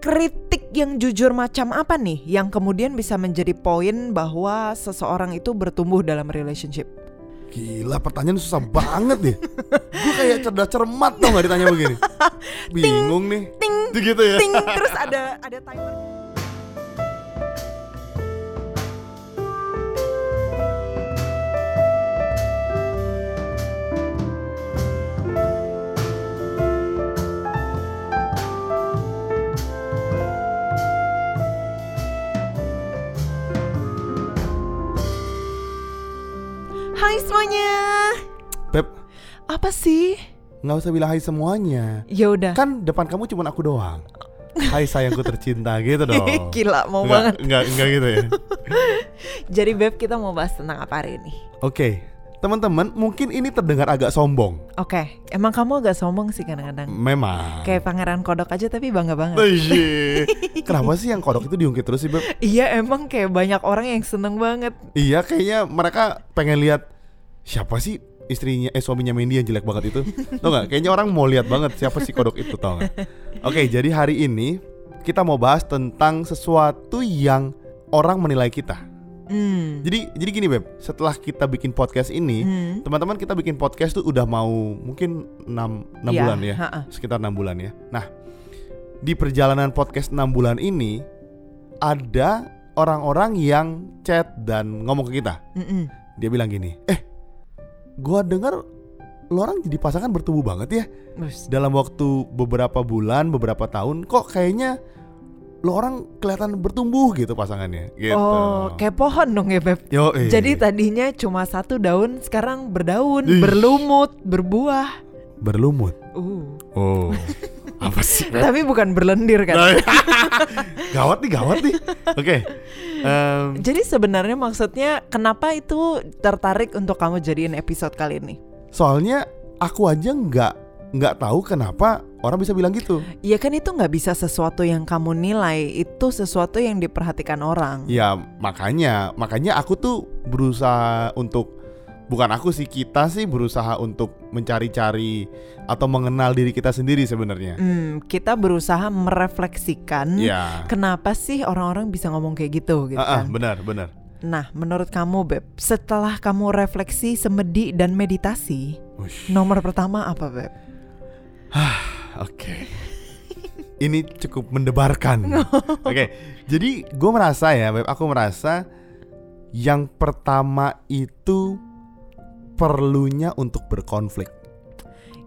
kritik yang jujur macam apa nih yang kemudian bisa menjadi poin bahwa seseorang itu bertumbuh dalam relationship? Gila pertanyaan susah banget deh Gue kayak cerdas cermat tau gak ditanya begini Bingung nih Ting, Gitu ya ting, terus ada ada timer. Hai semuanya. Beb Apa sih? nggak usah bilang hai semuanya Ya udah. Kan depan kamu cuma aku doang Hai sayangku tercinta gitu dong Gila mau Nggak- banget. Nggak, nggak gitu ya Jadi Beb kita mau bahas tentang apa hari ini? Oke Teman-teman mungkin ini terdengar agak sombong Oke, emang kamu agak sombong sih kadang-kadang. Memang Kayak pangeran kodok aja tapi bangga banget. Iya. Kenapa sih yang kodok itu diungkit terus sih Beb? Iya emang kayak banyak orang yang seneng banget. Iya kayaknya mereka pengen lihat Siapa sih istrinya eh suaminya Mandy yang jelek banget itu Tau gak? Kayaknya orang mau lihat banget siapa sih kodok itu tau gak? Oke jadi hari ini kita mau bahas tentang sesuatu yang orang menilai kita Hmm. Jadi jadi gini Beb, setelah kita bikin podcast ini, Hmm. teman-teman kita bikin podcast tuh udah mau mungkin 6 6 Iya, bulan ya. ha-ha. Sekitar 6 bulan ya. Nah, di perjalanan podcast 6 bulan ini ada orang-orang yang chat dan ngomong ke kita. Mm-mm. Dia bilang gini, "Eh, gua dengar lo orang jadi pasangan bertumbuh banget ya Bus. dalam waktu beberapa bulan, beberapa tahun. Kok kayaknya lo orang kelihatan bertumbuh gitu pasangannya." Gitu. Oh, kayak pohon dong ya Beb. Yo, Jadi tadinya cuma satu daun, sekarang berdaun, Ih. berlumut, berbuah. berlumut. Uh. Oh, apa sih? Tapi bukan berlendir kan. Nah, gawat nih, gawat nih. Oke, em, Jadi sebenarnya maksudnya kenapa itu tertarik untuk kamu jadiin episode kali ini? soalnya aku aja nggak nggak tahu kenapa orang bisa bilang gitu. Ya kan itu nggak bisa sesuatu yang kamu nilai, itu sesuatu yang diperhatikan orang. Ya makanya, makanya aku tuh berusaha untuk bukan aku sih kita sih berusaha untuk mencari-cari atau mengenal diri kita sendiri sebenarnya. Hmm, kita berusaha merefleksikan Ya, kenapa sih orang-orang bisa ngomong kayak gitu gitu Ah, ah, kan. benar, benar. Nah, menurut kamu Beb, setelah kamu refleksi, semedi dan meditasi, Ush, nomor pertama apa Beb? Oke. Ini cukup mendebarkan. Oke, jadi gue merasa ya, Beb, aku merasa yang pertama itu perlunya untuk berkonflik.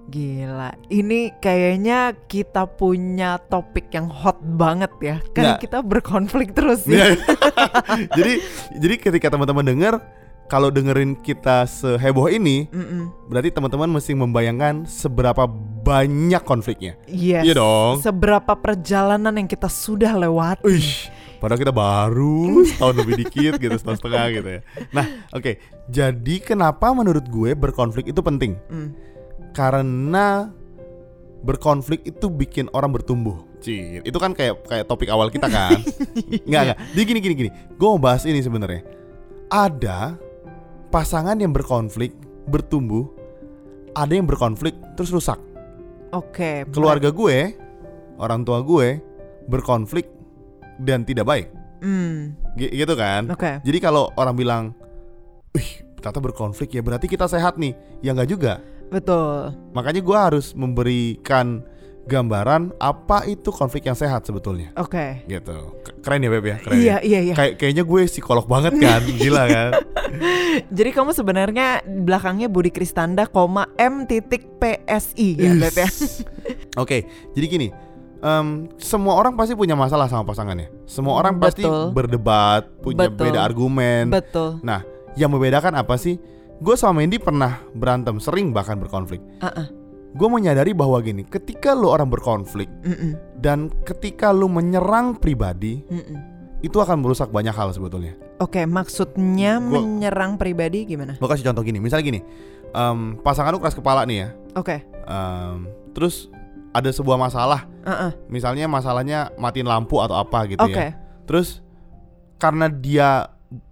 Gila, ini kayaknya kita punya topik yang hot banget ya, karena kita berkonflik terus Iya. ya. jadi, jadi ketika teman-teman dengar, kalau dengerin kita seheboh ini, Mm-mm. berarti teman-teman mesti membayangkan seberapa banyak konfliknya. Yes. Iya dong. Seberapa perjalanan yang kita sudah lewati. Uish, padahal kita baru setahun lebih dikit gitu, setahun setengah gitu ya. Nah, oke. Jadi kenapa menurut gue berkonflik itu penting? Mm. Karena berkonflik itu bikin orang bertumbuh. Cih, itu kan kayak kayak topik awal kita kan? Enggak, enggak. Jadi gini gini gini. Gue mau bahas ini sebenarnya. Ada pasangan yang berkonflik, bertumbuh, ada yang berkonflik terus rusak. Oke. Keluarga gue, orang tua gue berkonflik dan tidak baik. G- gitu kan? Oke. Jadi kalau orang bilang, "Wih, ternyata berkonflik ya berarti kita sehat nih." Ya enggak juga. Betul. Makanya gue harus memberikan gambaran apa itu konflik yang sehat sebetulnya. Oke. Gitu. K- Keren ya Beb ya? Keren Iya, ya? iya, iya. Kayak kayaknya gue psikolog banget kan, gila kan? Jadi kamu sebenarnya belakangnya Budi Kristanda, koma M titik PSI ya, Beb ya. Oke, jadi gini, em, semua orang pasti punya masalah sama pasangannya. Semua orang pasti Betul. berdebat, punya Betul. beda argumen. Betul. Nah, yang membedakan apa sih? Gue sama Mendy pernah berantem, sering bahkan berkonflik. Uh-uh. Gue menyadari bahwa gini, ketika lo orang berkonflik Mm-mm. dan ketika lo menyerang pribadi, Mm-mm. itu akan merusak banyak hal sebetulnya. Oke, maksudnya Gua- menyerang pribadi gimana? Gue kasih contoh gini, misalnya gini, em, pasangan lu keras kepala nih ya, Oke. em, terus ada sebuah masalah, Uh-uh. misalnya masalahnya matiin lampu atau apa gitu Oke. ya, terus karena dia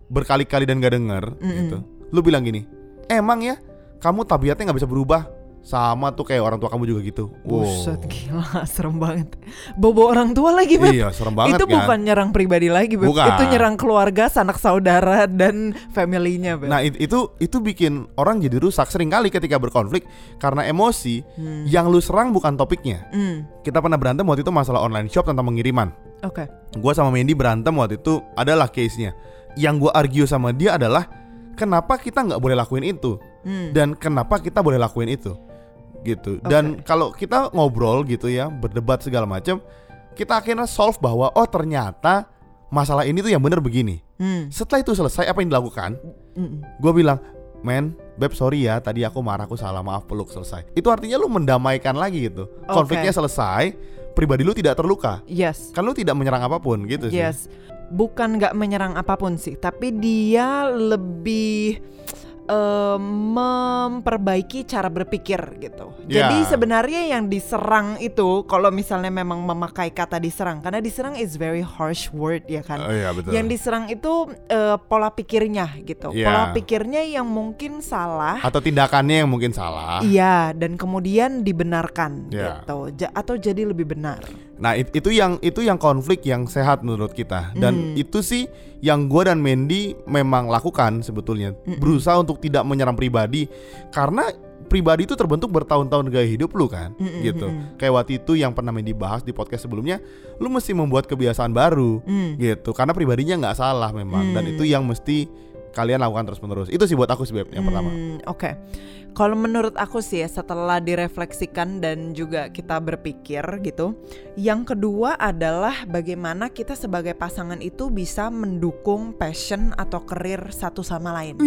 berkali-kali dan gak denger Mm-mm. gitu, lu bilang gini, emang ya kamu tabiatnya nggak bisa berubah, sama tuh kayak orang tua kamu juga gitu. Buset gila serem banget. Bobo orang tua lagi Beb. Iya serem banget itu kan. bukan nyerang pribadi lagi Beb. Bukan. Itu nyerang keluarga, sanak saudara dan familynya Beb. Nah it- itu itu bikin orang jadi rusak sering kali ketika berkonflik karena emosi yang lu serang bukan topiknya. Hmm, Kita pernah berantem waktu itu masalah online shop tentang pengiriman. Oke. Gua sama Mendy berantem waktu itu adalah case-nya. Yang gua argue sama dia adalah kenapa kita nggak boleh lakuin itu Hmm. dan kenapa kita boleh lakuin itu gitu. Dan kalau kita ngobrol gitu ya, berdebat segala macam, kita akhirnya solve bahwa oh ternyata masalah ini tuh yang bener begini. Hmm. Setelah itu selesai apa yang dilakukan? Gue bilang, men, beb sorry ya, tadi aku marah, aku salah, maaf, peluk selesai. Itu artinya lu mendamaikan lagi gitu. Konfliknya selesai, pribadi lu tidak terluka. Yes. Kan lu tidak menyerang apa pun gitu sih. Yes. Bukan nggak menyerang apa pun sih, tapi dia lebih eh, memperbaiki cara berpikir gitu. Ya. Jadi sebenarnya yang diserang itu kalau misalnya memang memakai kata diserang karena diserang is very harsh word ya kan. Oh, iya betul. Yang diserang itu eh, pola pikirnya gitu. Ya. Pola pikirnya yang mungkin salah. Atau tindakannya yang mungkin salah. Iya, dan kemudian dibenarkan Ya. gitu. Ja- atau jadi lebih benar. Nah it- itu yang itu yang konflik yang sehat menurut kita Hmm. dan itu sih yang gue dan Mandy memang lakukan sebetulnya berusaha untuk tidak menyerang pribadi karena pribadi itu terbentuk bertahun-tahun gaya hidup lu kan Mm-mm, gitu mm-mm. kayak waktu itu yang pernah Mandy bahas di podcast sebelumnya lu mesti membuat kebiasaan baru Hmm. gitu karena pribadinya nggak salah memang dan Hmm. itu yang mesti kalian lakukan terus menerus itu sih buat aku sih Beb, yang pertama. Hmm, Oke, kalau menurut aku sih ya setelah direfleksikan dan juga kita berpikir gitu, yang kedua adalah bagaimana kita sebagai pasangan itu bisa mendukung passion atau karir satu sama lain.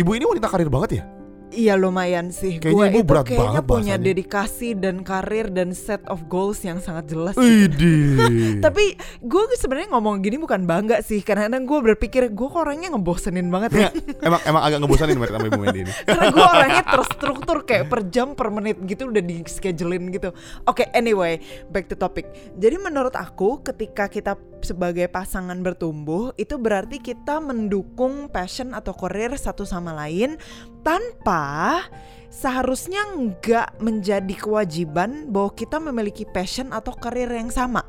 ibu ini wanita karir banget ya Iya lumayan sih. Kayaknya Gue itu berat kayaknya banget punya bahasanya. dedikasi dan karir dan set of goals yang sangat jelas. gitu. Tapi gue sebenarnya ngomong gini bukan bangga sih, karena kadang gue berpikir gue orangnya ngebosenin banget ya. emang emang agak ngebosanin Mer, sama ibu ini Karena gue orangnya terstruktur kayak per jam per menit gitu udah di schedulein gitu. Oke, anyway, back to topic. Jadi menurut aku ketika kita sebagai pasangan bertumbuh itu berarti kita mendukung passion atau karir satu sama lain tanpa seharusnya nggak menjadi kewajiban bahwa kita memiliki passion atau karir yang sama.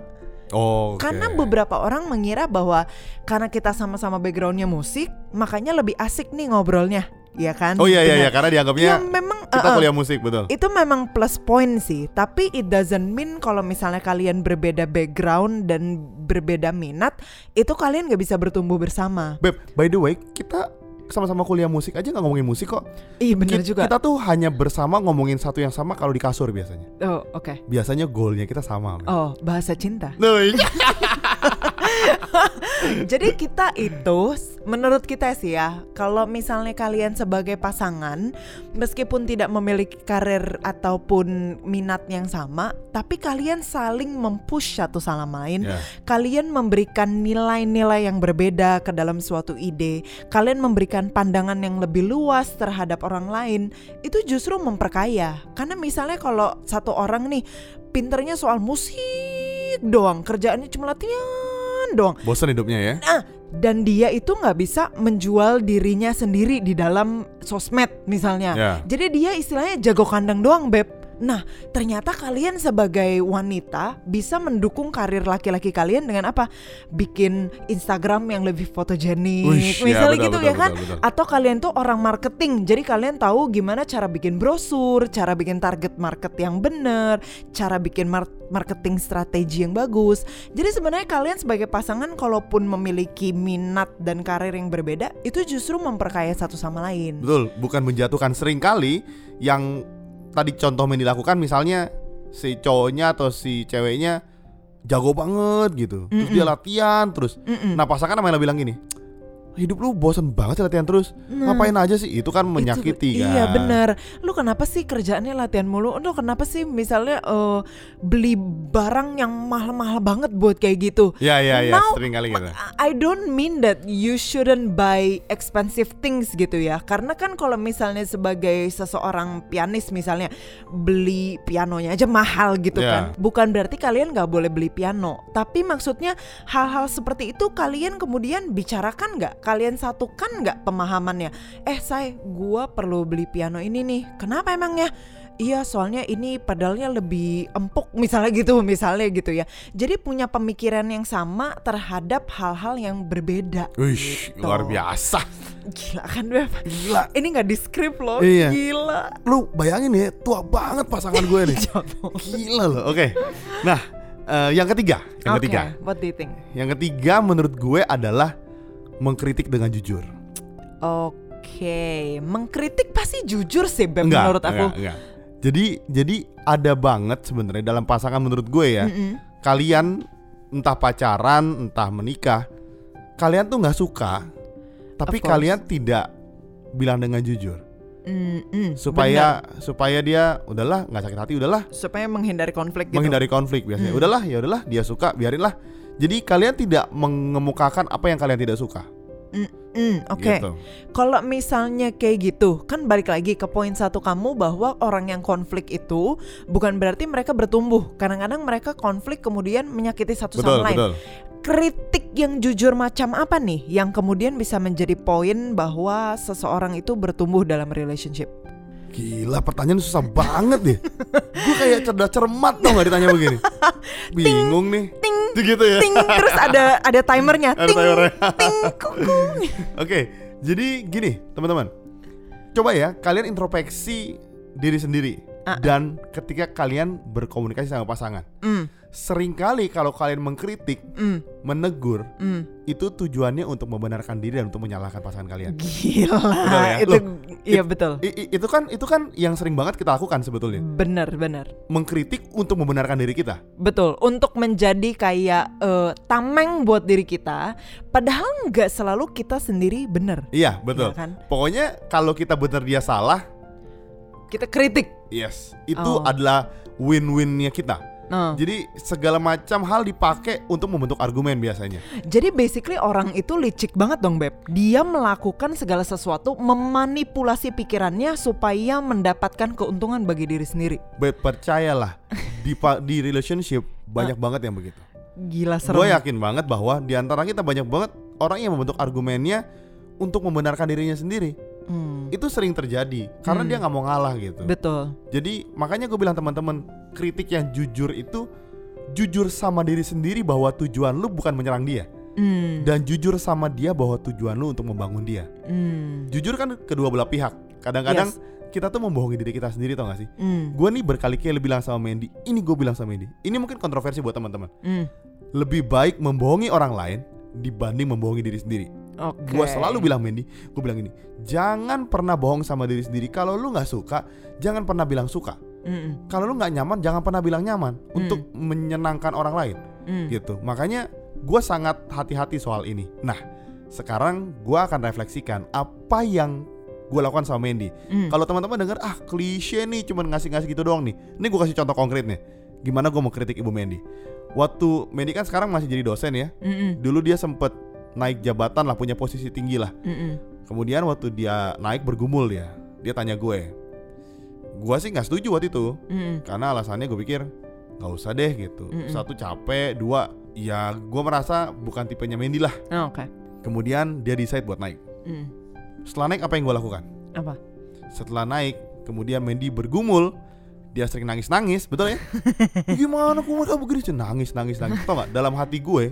Oh, oke. Karena beberapa orang mengira bahwa karena kita sama-sama backgroundnya musik, makanya lebih asik nih ngobrolnya, ya kan? Oh iya iya iya karena dianggapnya Ya memang kita uh-uh. kuliah musik betul. itu memang plus point sih, tapi it doesn't mean kalau misalnya kalian berbeda background dan berbeda minat, itu kalian nggak bisa bertumbuh bersama. Beb, by the way, kita sama-sama kuliah musik aja nggak ngomongin musik kok. Iya bener Ki- juga. Kita tuh hanya bersama ngomongin satu yang sama kalau di kasur biasanya. Oh oke. Biasanya goalnya kita sama. Oh bahasa cinta. Loh, iya. Jadi kita itu menurut kita sih ya, kalau misalnya kalian sebagai pasangan meskipun tidak memiliki karir ataupun minat yang sama, tapi kalian saling mempush satu sama lain, Ya. kalian memberikan nilai-nilai yang berbeda ke dalam suatu ide, kalian memberikan pandangan yang lebih luas terhadap orang lain, itu justru memperkaya. Karena misalnya kalau satu orang nih pinternya soal musik doang, kerjaannya cuma latihan doang. Bosan hidupnya ya. Nah, dan dia itu nggak bisa menjual dirinya sendiri di dalam sosmed misalnya. Ya. Jadi dia istilahnya jago kandang doang, Beb. Nah, ternyata kalian sebagai wanita bisa mendukung karir laki-laki kalian dengan apa? Bikin Instagram yang lebih fotogenik, Wish, ya, misalnya betul, gitu betul, ya kan? betul, betul. Atau kalian tuh orang marketing, jadi kalian tahu gimana cara bikin brosur, cara bikin target market yang bener, cara bikin mar- marketing strategi yang bagus. Jadi sebenarnya kalian sebagai pasangan kalaupun memiliki minat dan karir yang berbeda, itu justru memperkaya satu sama lain. Betul, bukan menjatuhkan sering kali yang tadi contoh yang dilakukan misalnya si cowoknya atau si ceweknya jago banget gitu. Terus dia latihan terus. Mm-mm. Nah, pasangan malah bilang gini, hidup lu bosen banget sih latihan terus. Nah. Ngapain aja sih? Itu kan menyakiti Itu- kan. Iya benar. Lu kenapa sih kerjaannya latihan mulu? Lu kenapa sih misalnya eh, beli barang yang mahal-mahal banget buat kayak gitu? Iya iya iya, Now, sering kali gitu. I don't mean that you shouldn't buy expensive things gitu ya. Karena kan kalau misalnya sebagai seseorang pianis misalnya beli pianonya aja mahal gitu Yeah. kan. Bukan berarti kalian nggak boleh beli piano. Tapi maksudnya hal-hal seperti itu kalian kemudian bicarakan nggak? Kalian satukan nggak pemahamannya? Eh say, gua perlu beli piano ini nih. Kenapa emangnya? iya soalnya ini padahalnya lebih empuk misalnya gitu misalnya gitu ya jadi punya pemikiran yang sama terhadap hal-hal yang berbeda Wih, Gitu. luar biasa. gila kan Beb Gila. ini nggak di script loh Iya. gila Lu bayangin ya, tua banget pasangan gue nih. Gila loh. Oke. Nah, eh, yang ketiga, yang Oke, ketiga. what do you think Yang ketiga menurut gue adalah mengkritik dengan jujur. Oke, mengkritik pasti jujur sih Beb menurut aku. Enggak, enggak. Jadi jadi ada banget sebenarnya dalam pasangan menurut gue ya. Mm-mm. Kalian entah pacaran, entah menikah, kalian tuh nggak suka, tapi kalian tidak bilang dengan jujur. Mm-mm, Supaya supaya dia udahlah nggak sakit hati, udahlah supaya menghindari konflik gitu. menghindari konflik biasanya. Hmm. Udahlah, ya udahlah, dia suka, biarinlah. Jadi kalian tidak mengemukakan apa yang kalian tidak suka. Mm, Oke, Gitu. kalau misalnya kayak gitu, kan balik lagi ke poin satu kamu bahwa orang yang konflik itu bukan berarti mereka bertumbuh. Kadang-kadang mereka konflik kemudian menyakiti satu Betul, sama lain. betul. Kritik yang jujur macam apa nih yang kemudian bisa menjadi poin bahwa seseorang itu bertumbuh dalam relationship? Gila, pertanyaan susah banget deh. Gue kayak cerdas cermat tau gak ditanya begini. Bingung nih. Ting, Gitu ya. ting, terus ada ada timernya. Ada ting, timernya. ting. Oke, jadi gini teman-teman, coba ya kalian introspeksi diri sendiri Ah. dan ketika kalian berkomunikasi sama pasangan, Mm, sering kali kalau kalian mengkritik, mm, menegur, mm. itu tujuannya untuk membenarkan diri dan untuk menyalahkan pasangan kalian. Gila, ya? itu Loh, iya betul. I- i- itu kan itu kan yang sering banget kita lakukan sebetulnya, Benar, benar. mengkritik untuk membenarkan diri kita. Betul, untuk menjadi kayak eh, tameng buat diri kita, padahal nggak selalu kita sendiri benar. Iya betul. Iya kan? Pokoknya kalau kita benar dia salah, Kita kritik. yes, itu Oh. adalah win-winnya kita. Nah, Jadi segala macam hal dipakai untuk membentuk argumen biasanya. jadi basically orang itu licik banget dong, Beb. Dia melakukan segala sesuatu memanipulasi pikirannya supaya mendapatkan keuntungan bagi diri sendiri. Bet percayalah di di relationship banyak banget yang begitu. Gila serem. Gue yakin banget bahwa di antara kita banyak banget orang yang membentuk argumennya untuk membenarkan dirinya sendiri. Hmm, Itu sering terjadi karena Hmm. dia nggak mau ngalah gitu. betul. Jadi makanya gue bilang teman-teman kritik yang jujur itu jujur sama diri sendiri bahwa tujuan lu bukan menyerang dia Hmm, dan jujur sama dia bahwa tujuan lu untuk membangun dia. hmm, Jujur kan kedua belah pihak. Kadang-kadang Yes. kita tuh membohongi diri kita sendiri tau gak sih? hmm, Gue nih berkali-kali bilang sama Mandy, ini gue bilang sama Mandy. Ini mungkin kontroversi buat teman-teman. hmm. Lebih baik membohongi orang lain dibanding membohongi diri sendiri. Oke. Gue selalu bilang Mandy, gue bilang gini, jangan pernah bohong sama diri sendiri. Kalau lu nggak suka, jangan pernah bilang suka. Hmm, Kalau lu nggak nyaman, jangan pernah bilang nyaman untuk menyenangkan orang lain, hmm. gitu. Makanya gue sangat hati-hati soal ini. Nah, sekarang gue akan refleksikan apa yang gue lakukan sama Mandy. Hmm. Kalau teman-teman dengar ah klise nih cuman ngasih-ngasih gitu doang nih. Ini gue kasih contoh konkret nih. Gimana gue mau kritik Ibu Mandy. Waktu Mandy kan sekarang masih jadi dosen ya. Mm-mm, Dulu dia sempet naik jabatan lah punya posisi tinggi lah. mm-mm. Kemudian waktu dia naik bergumul dia. Dia tanya gue. Gue sih nggak setuju waktu itu. Mm-mm. Karena alasannya gue pikir nggak usah deh gitu. Mm-mm. Satu capek, dua ya gue merasa bukan tipenya Mandy lah. Oh, Oke. Kemudian dia decide buat naik. Mm. Setelah naik apa yang gue lakukan? Apa? setelah naik kemudian Mandy bergumul dia sering nangis-nangis betul ya gimana kok mereka begini nangis nangis nangis tau gak dalam hati gue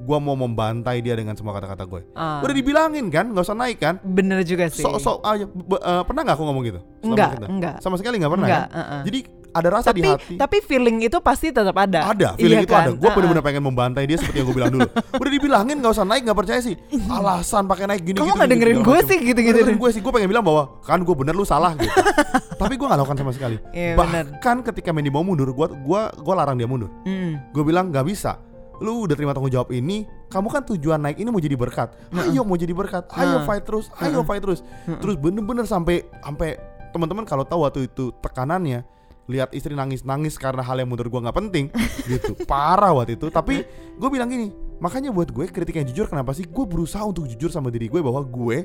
gue mau membantai dia dengan semua kata-kata gue Ah, udah dibilangin kan nggak usah naik kan bener juga sih. sok-sok aja Be- eh, pernah nggak aku ngomong gitu Enggak, kita? enggak. sama sekali nggak pernah Enggak, kan uh-uh. jadi ada rasa di tapi hati tapi feeling itu pasti tetap ada. ada feeling Iya itu ada kan? gue Uh-uh. bener-bener pengen membantai dia seperti yang gue bilang dulu udah dibilangin nggak usah naik nggak percaya sih alasan pakai naik gini Kamu gitu nggak gini, dengerin gue sih gitu-gitu. Dengerin gue sih gue pengen bilang bahwa kan gue bener lu salah gitu tapi gue nggak lakukan sama sekali Iya, bener. bahkan ketika Mandy mau mundur gue gua gua larang dia mundur Mm. gue bilang nggak bisa lu udah terima tanggung jawab ini kamu kan tujuan naik ini mau jadi berkat. Ayo mau jadi berkat. Ayo fight terus. Ayo fight terus. Terus bener-bener sampai sampai teman-teman kalau tahu waktu itu tekanannya lihat istri nangis-nangis karena hal yang menurut gue nggak penting gitu. Parah waktu itu. Tapi gue bilang gini makanya buat gue kritik yang jujur kenapa sih? Gue berusaha untuk jujur sama diri gue bahwa gue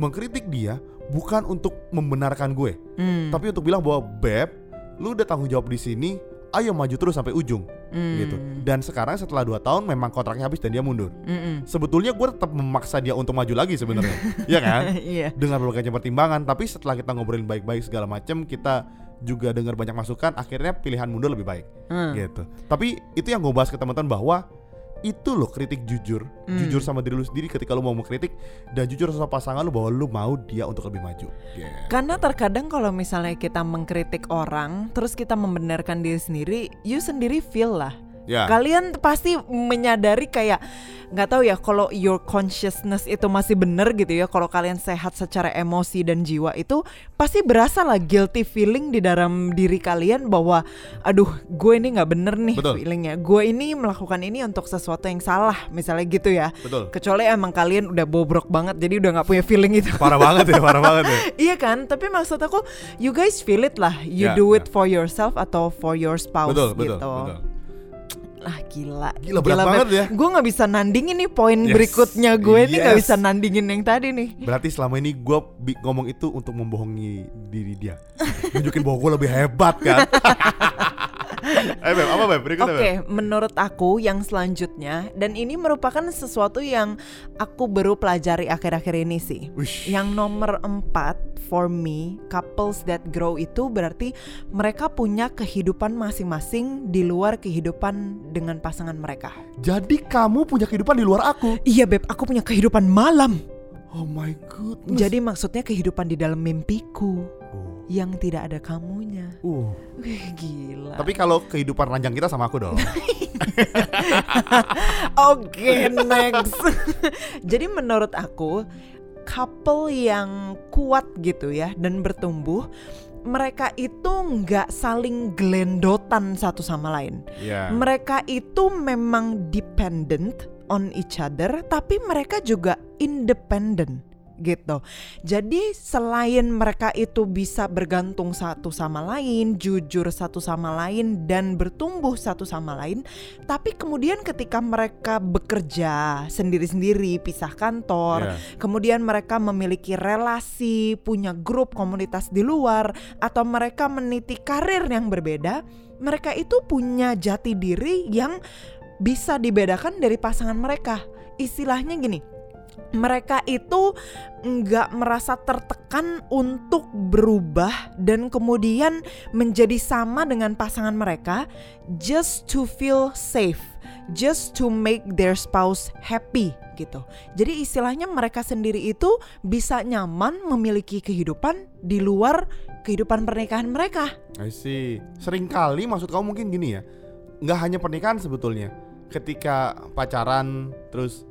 mengkritik dia bukan untuk membenarkan gue. Mm. tapi untuk bilang bahwa beb lu udah tanggung jawab di sini ayo maju terus sampai ujung Mm. gitu dan sekarang setelah 2 tahun memang kontraknya habis dan dia mundur Mm-mm. sebetulnya gue tetap memaksa dia untuk maju lagi sebenarnya ya kan Iya. dengan berbagai macam pertimbangan tapi setelah kita ngobrolin baik-baik segala macam kita juga dengar banyak masukan, akhirnya pilihan mundur lebih baik. Hmm. Gitu. Tapi itu yang gue bahas ke teman-teman bahwa itu loh kritik jujur, Hmm. jujur sama diri lu sendiri ketika lu mau mengkritik dan jujur sama pasangan lu bahwa lu mau dia untuk lebih maju. Gitu. Karena terkadang kalau misalnya kita mengkritik orang, terus kita membenarkan diri sendiri, you sendiri feel lah. Ya. Kalian pasti menyadari kayak nggak tahu ya kalau your consciousness itu masih bener gitu ya. Kalau kalian sehat secara emosi dan jiwa itu pasti berasa lah guilty feeling di dalam diri kalian bahwa aduh gue ini nggak bener nih Betul. feelingnya. Gue ini melakukan ini untuk sesuatu yang salah misalnya gitu ya. Betul. Kecuali emang kalian udah bobrok banget jadi udah nggak punya feeling itu. Parah banget ya, parah banget ya. Iya kan, tapi maksud aku, you guys feel it lah. You Ya, do it for yourself atau for your spouse Betul, betul, gitu. betul. Lah gila. Gila, berat banget ya. Gue nggak bisa nandingin nih poin Yes. berikutnya gue nih nggak Yes. bisa nandingin yang tadi nih. Berarti selama ini gue ngomong itu untuk membohongi diri dia, nunjukin bahwa gue lebih hebat kan? Eh Beb, apa Beb? Berikutnya Oke, Beb. menurut aku yang selanjutnya dan ini merupakan sesuatu yang aku baru pelajari akhir-akhir ini sih. Wish. Yang nomor empat for me, couples that grow itu berarti mereka punya kehidupan masing-masing di luar kehidupan dengan pasangan mereka. Jadi kamu punya kehidupan di luar aku? Iya beb, aku punya kehidupan malam. Oh my goodness. Jadi maksudnya kehidupan di dalam mimpiku Oh. Yang tidak ada kamunya. Uh. Wih gila. Tapi kalau kehidupan ranjang kita sama aku dong. Oke next. Jadi menurut aku couple yang kuat gitu ya dan bertumbuh mereka itu nggak saling gelendotan satu sama lain. Iya. Mereka itu memang dependent on each other, tapi mereka juga independent gitu. Jadi selain mereka itu bisa bergantung satu sama lain, jujur satu sama lain dan bertumbuh satu sama lain, tapi kemudian ketika mereka bekerja sendiri-sendiri, pisah kantor, Iya. kemudian mereka memiliki relasi, punya grup komunitas di luar, atau mereka meniti karir yang berbeda, mereka itu punya jati diri yang bisa dibedakan dari pasangan mereka. Istilahnya gini, mereka itu nggak merasa tertekan untuk berubah dan kemudian menjadi sama dengan pasangan mereka just to feel safe, just to make their spouse happy gitu. Jadi istilahnya mereka sendiri itu bisa nyaman memiliki kehidupan di luar kehidupan pernikahan mereka. I see. Seringkali maksud kamu mungkin gini ya. Nggak hanya pernikahan sebetulnya. Ketika pacaran terus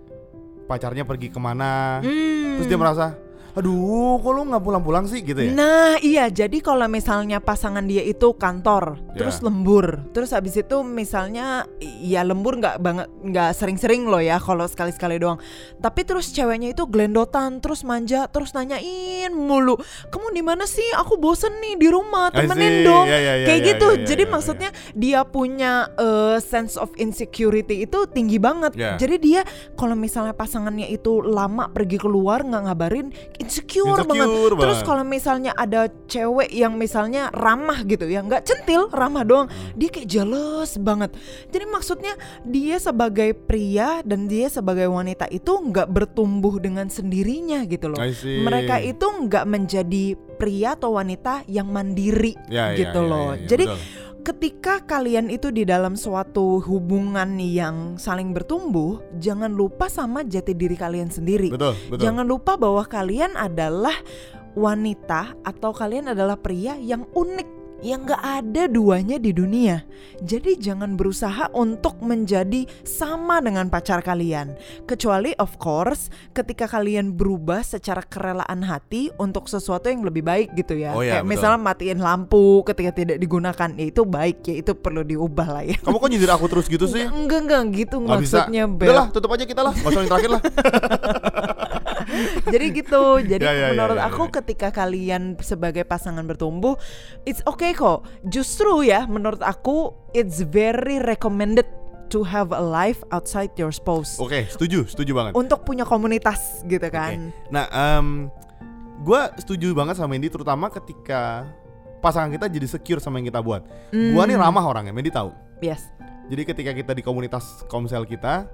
pacarnya pergi ke mana, Hmm. terus dia merasa, aduh, kok lu nggak pulang-pulang sih? Gitu ya? Nah iya. Jadi kalau misalnya pasangan dia itu kantor Ya. terus lembur terus habis itu misalnya ya lembur nggak banget nggak sering-sering loh ya kalau sekali-sekali doang. Tapi terus ceweknya itu gelendotan terus manja terus nanyain mulu kamu di mana sih? Aku bosen nih di rumah temenin dong. Ya, ya, ya, kayak ya, gitu. ya, ya, jadi ya, maksudnya dia punya eh, sense of insecurity itu tinggi banget. Ya. jadi dia kalau misalnya pasangannya itu lama pergi keluar nggak ngabarin insecure, banget Insecure Terus banget. kalau misalnya ada cewek yang misalnya ramah gitu ya, nggak centil, ramah doang, Hmm. dia kayak jealous banget. Jadi maksudnya dia sebagai pria dan dia sebagai wanita itu nggak bertumbuh dengan sendirinya gitu loh. Mereka itu nggak menjadi pria atau wanita yang mandiri Ya, ya, gitu ya, loh. ya, ya, Jadi betul. Ketika kalian itu di dalam suatu hubungan yang saling bertumbuh, jangan lupa sama jati diri kalian sendiri. betul, betul. Jangan lupa bahwa kalian adalah wanita atau kalian adalah pria yang unik yang gak ada duanya di dunia. Jadi jangan berusaha untuk menjadi sama dengan pacar kalian. Kecuali of course ketika kalian berubah secara kerelaan hati untuk sesuatu yang lebih baik gitu ya. Oh ya, Kayak betul. misalnya matiin lampu ketika tidak digunakan, ya itu baik ya, itu perlu diubah lah ya. Kamu kok nyindir aku terus gitu sih? Enggak enggak gitu bisa. maksudnya Bel. Udah lah, tutup aja kita lah. Gak usah yang terakhir lah. jadi gitu jadi Ya, ya, ya, menurut ya, aku ya. ketika kalian sebagai pasangan bertumbuh it's okay kok justru ya menurut aku it's very recommended to have a life outside your spouse Oke, setuju, setuju banget. untuk punya komunitas gitu kan Nah, em gue setuju banget sama Mendy terutama ketika pasangan kita jadi secure sama yang kita buat. Gua nih ramah orangnya, Mendy tahu. yes Jadi ketika kita di komunitas komsel kita,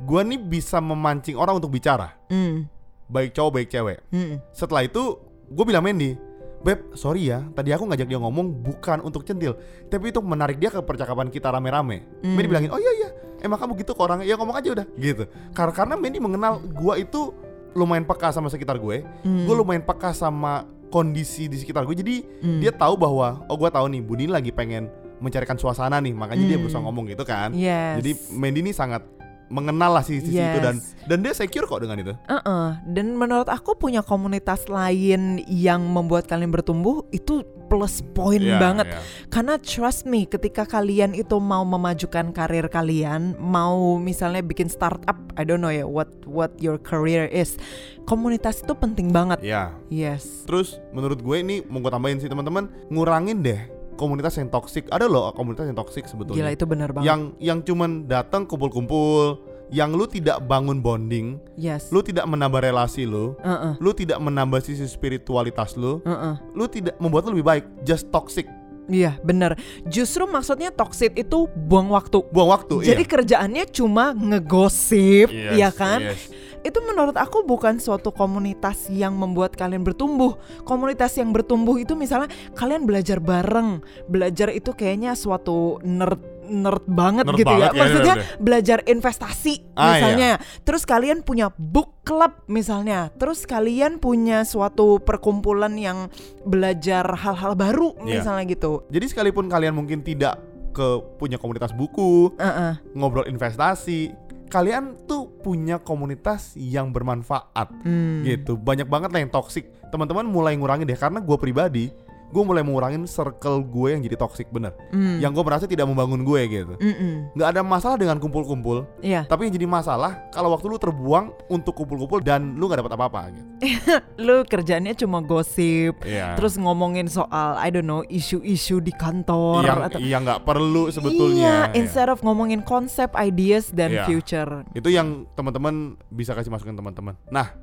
gua nih bisa memancing orang untuk bicara, Hmm. Baik cowok baik cewek. Hmm. Setelah itu, gue bilang Mendy, Beb, sorry ya, tadi aku ngajak dia ngomong bukan untuk centil, tapi untuk menarik dia ke percakapan kita rame-rame. Hmm. Mandy bilangin, oh iya iya, emang kamu gitu ke orangnya, ya ngomong aja udah, gitu. Karena karena Mandy mengenal gua itu lumayan peka sama sekitar gue, Hmm. gue lumayan peka sama kondisi di sekitar gue, jadi Hmm. dia tahu bahwa, oh gua tahu nih, Budi lagi pengen mencarikan suasana nih, makanya dia Hmm. berusaha ngomong gitu kan. Yes. Jadi Mandy ini sangat mengenal lah sisi sisi itu dan Yes. dan dia secure kok dengan itu. Uh-uh. Dan menurut aku punya komunitas lain yang membuat kalian bertumbuh itu plus point Iya, banget. iya. Karena trust me, ketika kalian itu mau memajukan karir kalian, mau misalnya bikin startup, I don't know ya what what your career is, komunitas itu penting banget. Iya. Yes. Terus menurut gue ini mau gue tambahin sih teman-teman, ngurangin deh komunitas yang toksik. Ada loh komunitas yang toksik sebetulnya. Gila itu bener banget. yang yang cuman datang kumpul-kumpul, yang lu tidak bangun bonding, yes. lu tidak menambah relasi lu, Uh-uh. lu tidak menambah sisi spiritualitas lu, Uh-uh. lu tidak membuat lu lebih baik, just toxic. Iya bener. Justru maksudnya toxic itu buang waktu. Buang waktu, Jadi iya. kerjaannya cuma ngegosip, Yes, ya kan? yes. Itu menurut aku bukan suatu komunitas yang membuat kalian bertumbuh. Komunitas yang bertumbuh itu misalnya kalian belajar bareng. Belajar itu kayaknya suatu nerd nerd banget Nerd gitu ya. banget ya, Maksudnya udah, belajar investasi Ah, misalnya. Terus kalian punya book club misalnya. Terus kalian punya suatu perkumpulan yang belajar hal-hal baru Iya. misalnya gitu. Jadi sekalipun kalian mungkin tidak ke punya komunitas buku, Uh-uh. ngobrol investasi, kalian tuh punya komunitas yang bermanfaat. Hmm. gitu banyak banget lah yang toxic teman-teman mulai ngurangin deh karena gue pribadi gue mulai mengurangin circle gue yang jadi toxic bener Hmm. yang gue merasa tidak membangun gue gitu Mm-mm. nggak ada masalah dengan kumpul-kumpul Iya. tapi yang jadi masalah kalau waktu lu terbuang untuk kumpul-kumpul dan lu nggak dapat apa-apa gitu lu kerjanya cuma gosip Iya. terus ngomongin soal I don't know isu-isu di kantor yang atau yang nggak perlu sebetulnya iya, instead of ngomongin konsep ideas dan Iya. future itu yang teman-teman bisa kasih masukan teman-teman nah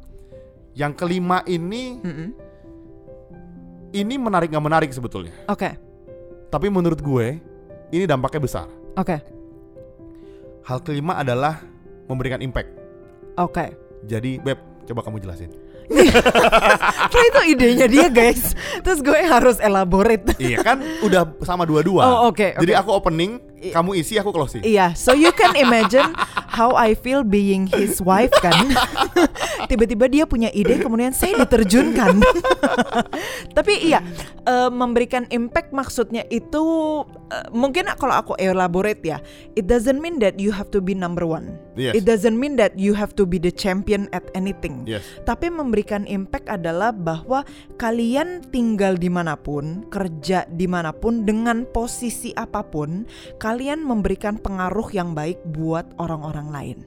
yang kelima ini Mm-mm. Ini menarik nggak menarik sebetulnya. Oke. Tapi menurut gue ini dampaknya besar. Oke. Hal kelima adalah memberikan impact. Oke. Jadi Beb, coba kamu jelasin. Karena itu idenya dia guys. Terus gue harus elaborate. Iya kan udah sama dua-dua. Oh, oke, Jadi oke. aku opening, kamu isi, aku closing. Iya, so you can imagine how I feel being his wife kan. Tiba-tiba dia punya ide, kemudian saya diterjunkan. Tapi iya, eh, memberikan impact maksudnya itu eh, mungkin kalau aku elaborate ya, it doesn't mean that you have to be number one. Yes. It doesn't mean that you have to be the champion at anything. Yes. Tapi memberikan impact adalah bahwa kalian tinggal di mana pun, kerja di mana pun, dengan posisi apa pun, kalian memberikan pengaruh yang baik buat orang-orang lain.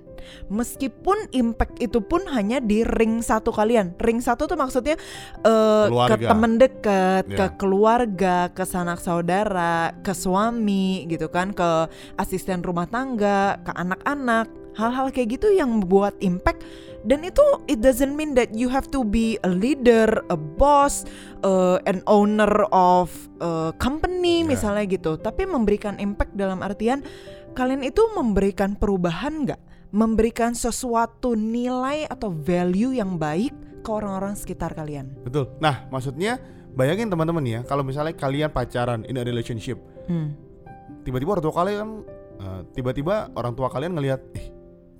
Meskipun impact itu pun hanya di ring satu kalian. Ring satu tuh maksudnya eh, ke Keluarga. teman dekat, ke Ya. keluarga, ke sanak saudara, ke suami gitu kan, ke asisten rumah tangga, ke anak-anak. Hal-hal kayak gitu yang membuat impact dan itu it doesn't mean that you have to be a leader, a boss, uh, an owner of a company Ya. misalnya gitu. Tapi memberikan impact dalam artian kalian itu memberikan perubahan nggak? Memberikan sesuatu nilai atau value yang baik ke orang-orang sekitar kalian. Betul. Nah, maksudnya bayangin teman-teman ya, kalau misalnya kalian pacaran in a relationship, Hmm. tiba-tiba orang tua kalian eh, tiba-tiba orang tua kalian ngelihat, "Ih,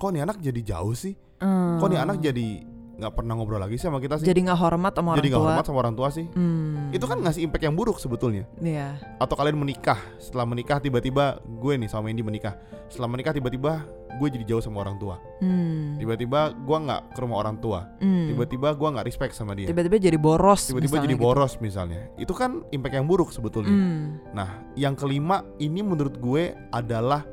kok nih anak jadi jauh sih? Kok nih anak jadi nggak pernah ngobrol lagi sih sama kita sih?" Hmm. jadi nggak hormat sama orang Jadi nggak tua. hormat sama orang tua sih. Hmm. Itu kan ngasih impact yang buruk sebetulnya. Iya. atau kalian menikah setelah menikah tiba-tiba gue nih sama Indi menikah setelah menikah tiba-tiba gue jadi jauh sama orang tua Hmm. tiba-tiba gue nggak ke rumah orang tua Hmm. tiba-tiba gue nggak respect sama dia Tiba-tiba jadi boros. tiba-tiba jadi gitu. boros misalnya itu kan impact yang buruk sebetulnya Hmm. nah yang kelima ini menurut gue adalah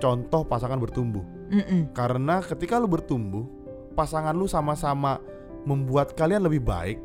contoh pasangan bertumbuh Mm-mm. karena ketika lu bertumbuh pasangan lu sama-sama membuat kalian lebih baik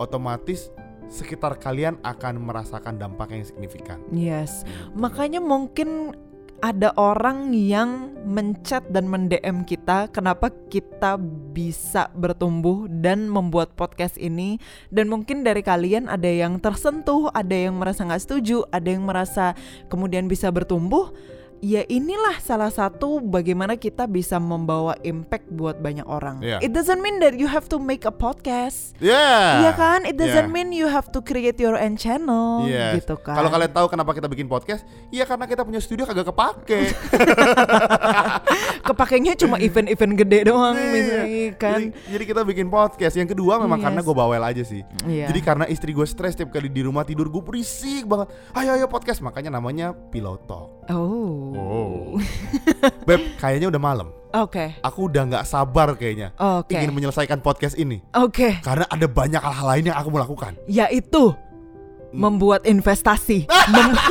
otomatis sekitar kalian akan merasakan dampak yang signifikan Yes. Makanya mungkin ada orang yang menchat dan mendm kita kenapa kita bisa bertumbuh dan membuat podcast ini dan mungkin dari kalian ada yang tersentuh, ada yang merasa nggak setuju, ada yang merasa kemudian bisa bertumbuh. Ya inilah salah satu bagaimana kita bisa membawa impact buat banyak orang. Iya. It doesn't mean that you have to make a podcast. Yeah. Iya kan? It doesn't Yeah. mean you have to create your own channel Yes. gitu kan. Kalau kalian tahu kenapa kita bikin podcast, ya karena kita punya studio kagak kepake. kepakainya cuma event-event gede doang Iya. misalnya kan. Jadi, jadi kita bikin podcast. Yang kedua memang Yes. karena gue bawel aja sih. Iya. Jadi karena istri gue stres tiap kali di rumah tidur gue berisik banget. Ayo ayo podcast makanya namanya Piloto. Oh. Beb, kayaknya udah malam. Oke. Aku udah nggak sabar kayaknya Oke. ingin menyelesaikan podcast ini Oke. karena ada banyak hal lain yang aku mau lakukan. Yaitu membuat investasi. Mem-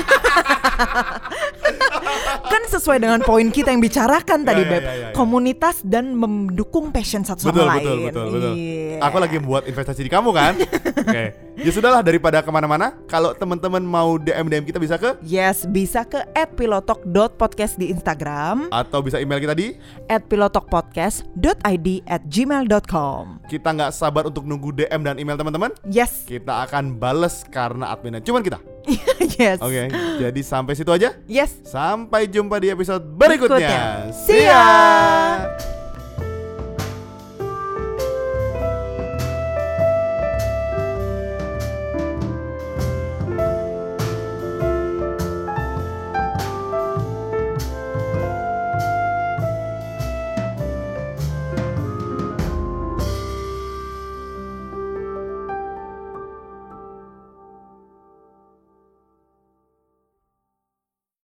kan sesuai dengan poin kita yang bicarakan tadi, Ya, ya, Beb. ya, ya, ya. Komunitas dan mendukung passion satu betul, sama betul, lain. betul, betul. Iya. Aku lagi membuat investasi di kamu kan? Oke. Ya sudahlah daripada ke mana-mana. Kalau teman-teman mau DM DM kita bisa ke Yes, bisa ke @pilotok.podcast di Instagram, atau bisa email kita di. @pilotokpodcast.id at gmail.com. Kita nggak sabar untuk nunggu DM dan email teman-teman. Yes, Kita akan bales karena adminnya cuman kita. yes, Oke. Jadi sampai situ aja. yes. Sampai jumpa di episode berikutnya. See ya.